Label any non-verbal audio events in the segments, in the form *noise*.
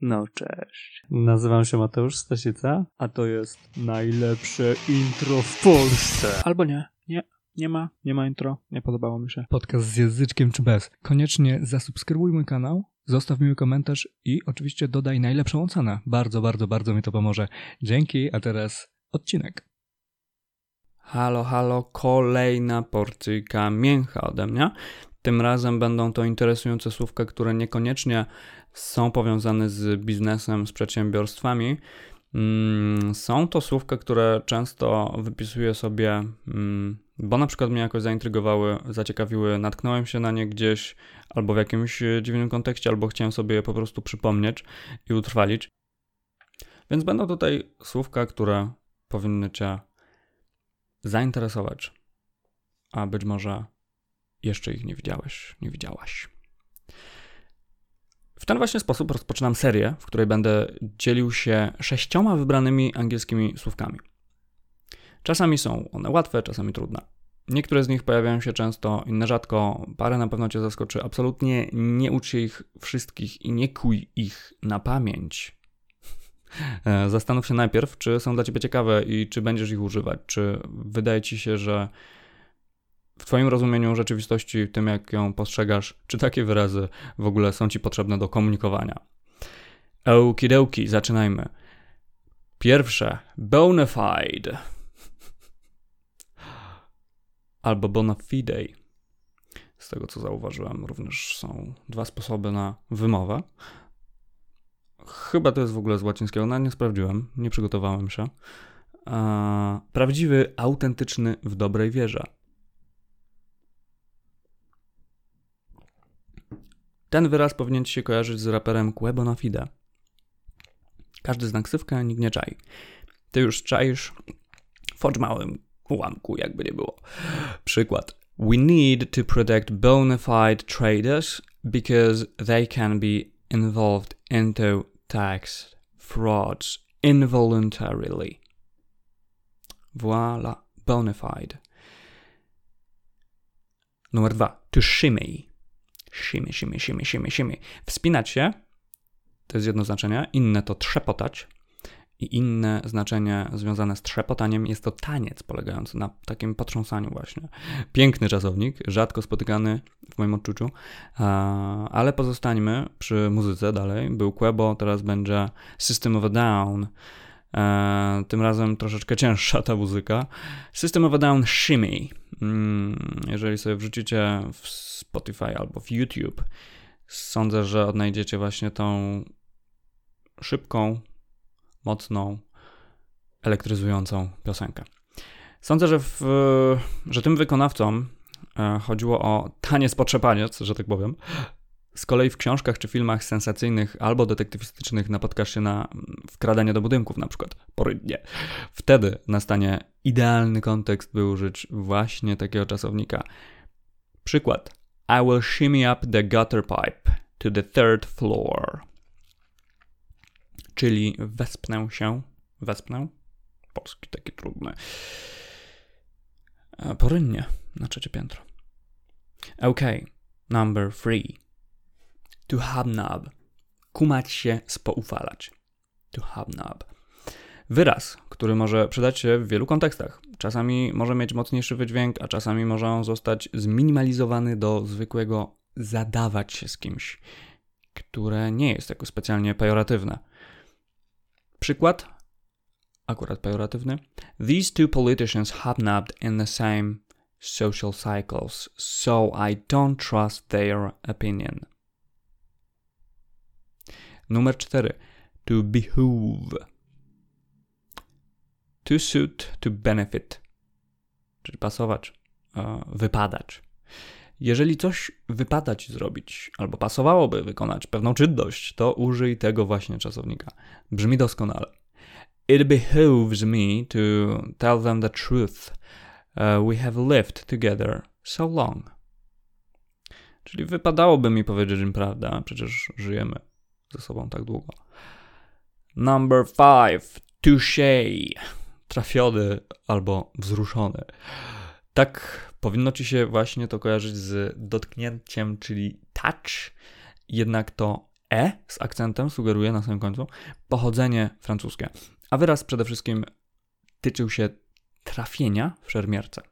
No cześć. Nazywam się Mateusz Stasica, a to jest najlepsze intro w Polsce. Albo nie, nie, nie ma, nie ma intro, nie podobało mi się. Podcast z języczkiem czy bez. Koniecznie zasubskrybuj mój kanał, zostaw miły komentarz i oczywiście dodaj najlepszą ocenę. Bardzo, bardzo, bardzo mi to pomoże. Dzięki, a teraz odcinek. Halo, halo, kolejna porcyjka mięcha ode mnie. Tym razem będą to interesujące słówka, które niekoniecznie są powiązane z biznesem, z przedsiębiorstwami. Mm, są to słówka, które często wypisuję sobie, mm, bo na przykład mnie jakoś zaintrygowały, zaciekawiły, natknąłem się na nie gdzieś albo w jakimś dziwnym kontekście, albo chciałem sobie je po prostu przypomnieć i utrwalić. Więc będą tutaj słówka, które powinny Cię zainteresować, a być może jeszcze ich nie widziałeś, nie widziałaś. W ten właśnie sposób rozpoczynam serię, w której będę dzielił się sześcioma wybranymi angielskimi słówkami. Czasami są one łatwe, czasami trudne. Niektóre z nich pojawiają się często, inne rzadko. Parę na pewno Cię zaskoczy. Absolutnie nie ucz ich wszystkich i nie kuj ich na pamięć. E, zastanów się najpierw, czy są dla Ciebie ciekawe i czy będziesz ich używać. Czy wydaje Ci się, że w Twoim rozumieniu rzeczywistości, tym jak ją postrzegasz, czy takie wyrazy w ogóle są Ci potrzebne do komunikowania? Okidoki, zaczynajmy. Pierwsze, bona fide. Albo bona fide. Z tego co zauważyłem, również są dwa sposoby na wymowę. Chyba to jest w ogóle z łacińskiego, no nie sprawdziłem, nie przygotowałem się. Prawdziwy, autentyczny w dobrej wierze. Ten wyraz powinien ci się kojarzyć z raperem Quebo na Fide. Każdy znak ksywka, nikt nie czai. Ty już czaisz, focz małym ułamku, jakby nie było. Przykład. We need to protect bona fide traders because they can be involved into tax frauds involuntarily. Voila, bona fide. Numer dwa. To shimmy. Shimmy, shimmy, shimmy, shimmy, shimmy. Wspinać się to jest jedno znaczenie, inne to trzepotać. I inne znaczenie związane z trzepotaniem jest to taniec polegający na takim potrząsaniu właśnie. Piękny czasownik, rzadko spotykany w moim odczuciu, ale pozostańmy przy muzyce dalej. Był Quebo, teraz będzie System of a Down. E, tym razem troszeczkę cięższa ta muzyka. System of a Down Shimmy. Mm, jeżeli sobie wrzucicie w Spotify albo w YouTube, sądzę, że odnajdziecie właśnie tą szybką, mocną, elektryzującą piosenkę. Sądzę, że, w, że tym wykonawcom e, chodziło o taniec potrzepaniec, że tak powiem. Z kolei w książkach czy filmach sensacyjnych albo detektywistycznych napotkasz się na wkradanie do budynków, na przykład porydnie. Wtedy nastanie idealny kontekst, by użyć właśnie takiego czasownika. Przykład. I will shimmy up the gutter pipe to the third floor czyli wespnę się, wespnę, polski taki trudny, e, porynnie na trzecie piętro. Ok, number three. To hobnob. Kumać się, spoufalać. To hobnob. Wyraz, który może przydać się w wielu kontekstach. Czasami może mieć mocniejszy wydźwięk, a czasami może on zostać zminimalizowany do zwykłego zadawać się z kimś, które nie jest jako specjalnie pejoratywne. Przykład, akurat pejoratywny. These two politicians hobnobbed in the same social cycles, so I don't trust their opinion. Numer 4. To behoove. To suit, to benefit. Czyli pasować, wypadać. Jeżeli coś wypada ci zrobić, albo pasowałoby wykonać pewną czynność, to użyj tego właśnie czasownika. Brzmi doskonale. It behooves me to tell them the truth. Uh, we have lived together so long. Czyli wypadałoby mi powiedzieć im prawdę, przecież żyjemy ze sobą tak długo. Number five, touché. Trafiony albo wzruszony. Tak powinno ci się właśnie to kojarzyć z dotknięciem, czyli touch, jednak to E z akcentem sugeruje na samym końcu pochodzenie francuskie. A wyraz przede wszystkim tyczył się trafienia w szermierce.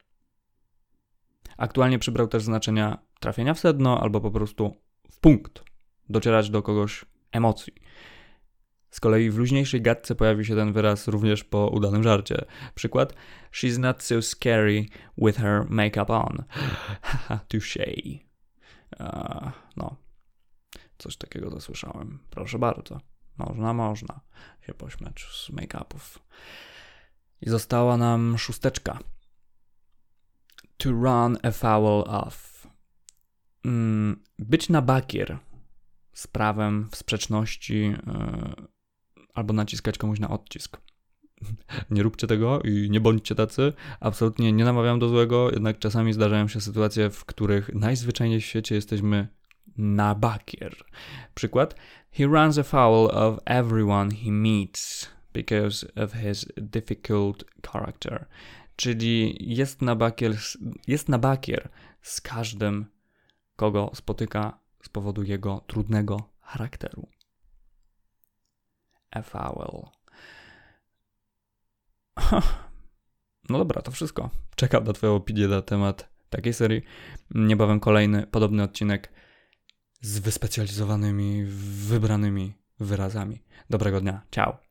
Aktualnie przybrał też znaczenia trafienia w sedno albo po prostu w punkt, docierać do kogoś emocji. Z kolei w luźniejszej gadce pojawi się ten wyraz również po udanym żarcie. Przykład: She's not so scary with her makeup on. *laughs* Touché. Uh, no, coś takiego zasłyszałem. Proszę bardzo. Można, można się pośmiać z make-upów. I została nam szósteczka. To run a foul off. Mm, być na bakier z prawem w sprzeczności yy, albo naciskać komuś na odcisk. *laughs* Nie róbcie tego i nie bądźcie tacy. Absolutnie nie namawiam do złego, jednak czasami zdarzają się sytuacje, w których najzwyczajniej w świecie jesteśmy na bakier. Przykład: He runs afoul of everyone he meets because of his difficult character. Czyli jest na bakier, jest na bakier z każdym, kogo spotyka z powodu jego trudnego charakteru. Afoul. *laughs* No dobra, to wszystko. Czekam na Twoją opinię na temat takiej serii. Niebawem kolejny, podobny odcinek z wyspecjalizowanymi, wybranymi wyrazami. Dobrego dnia. Ciao.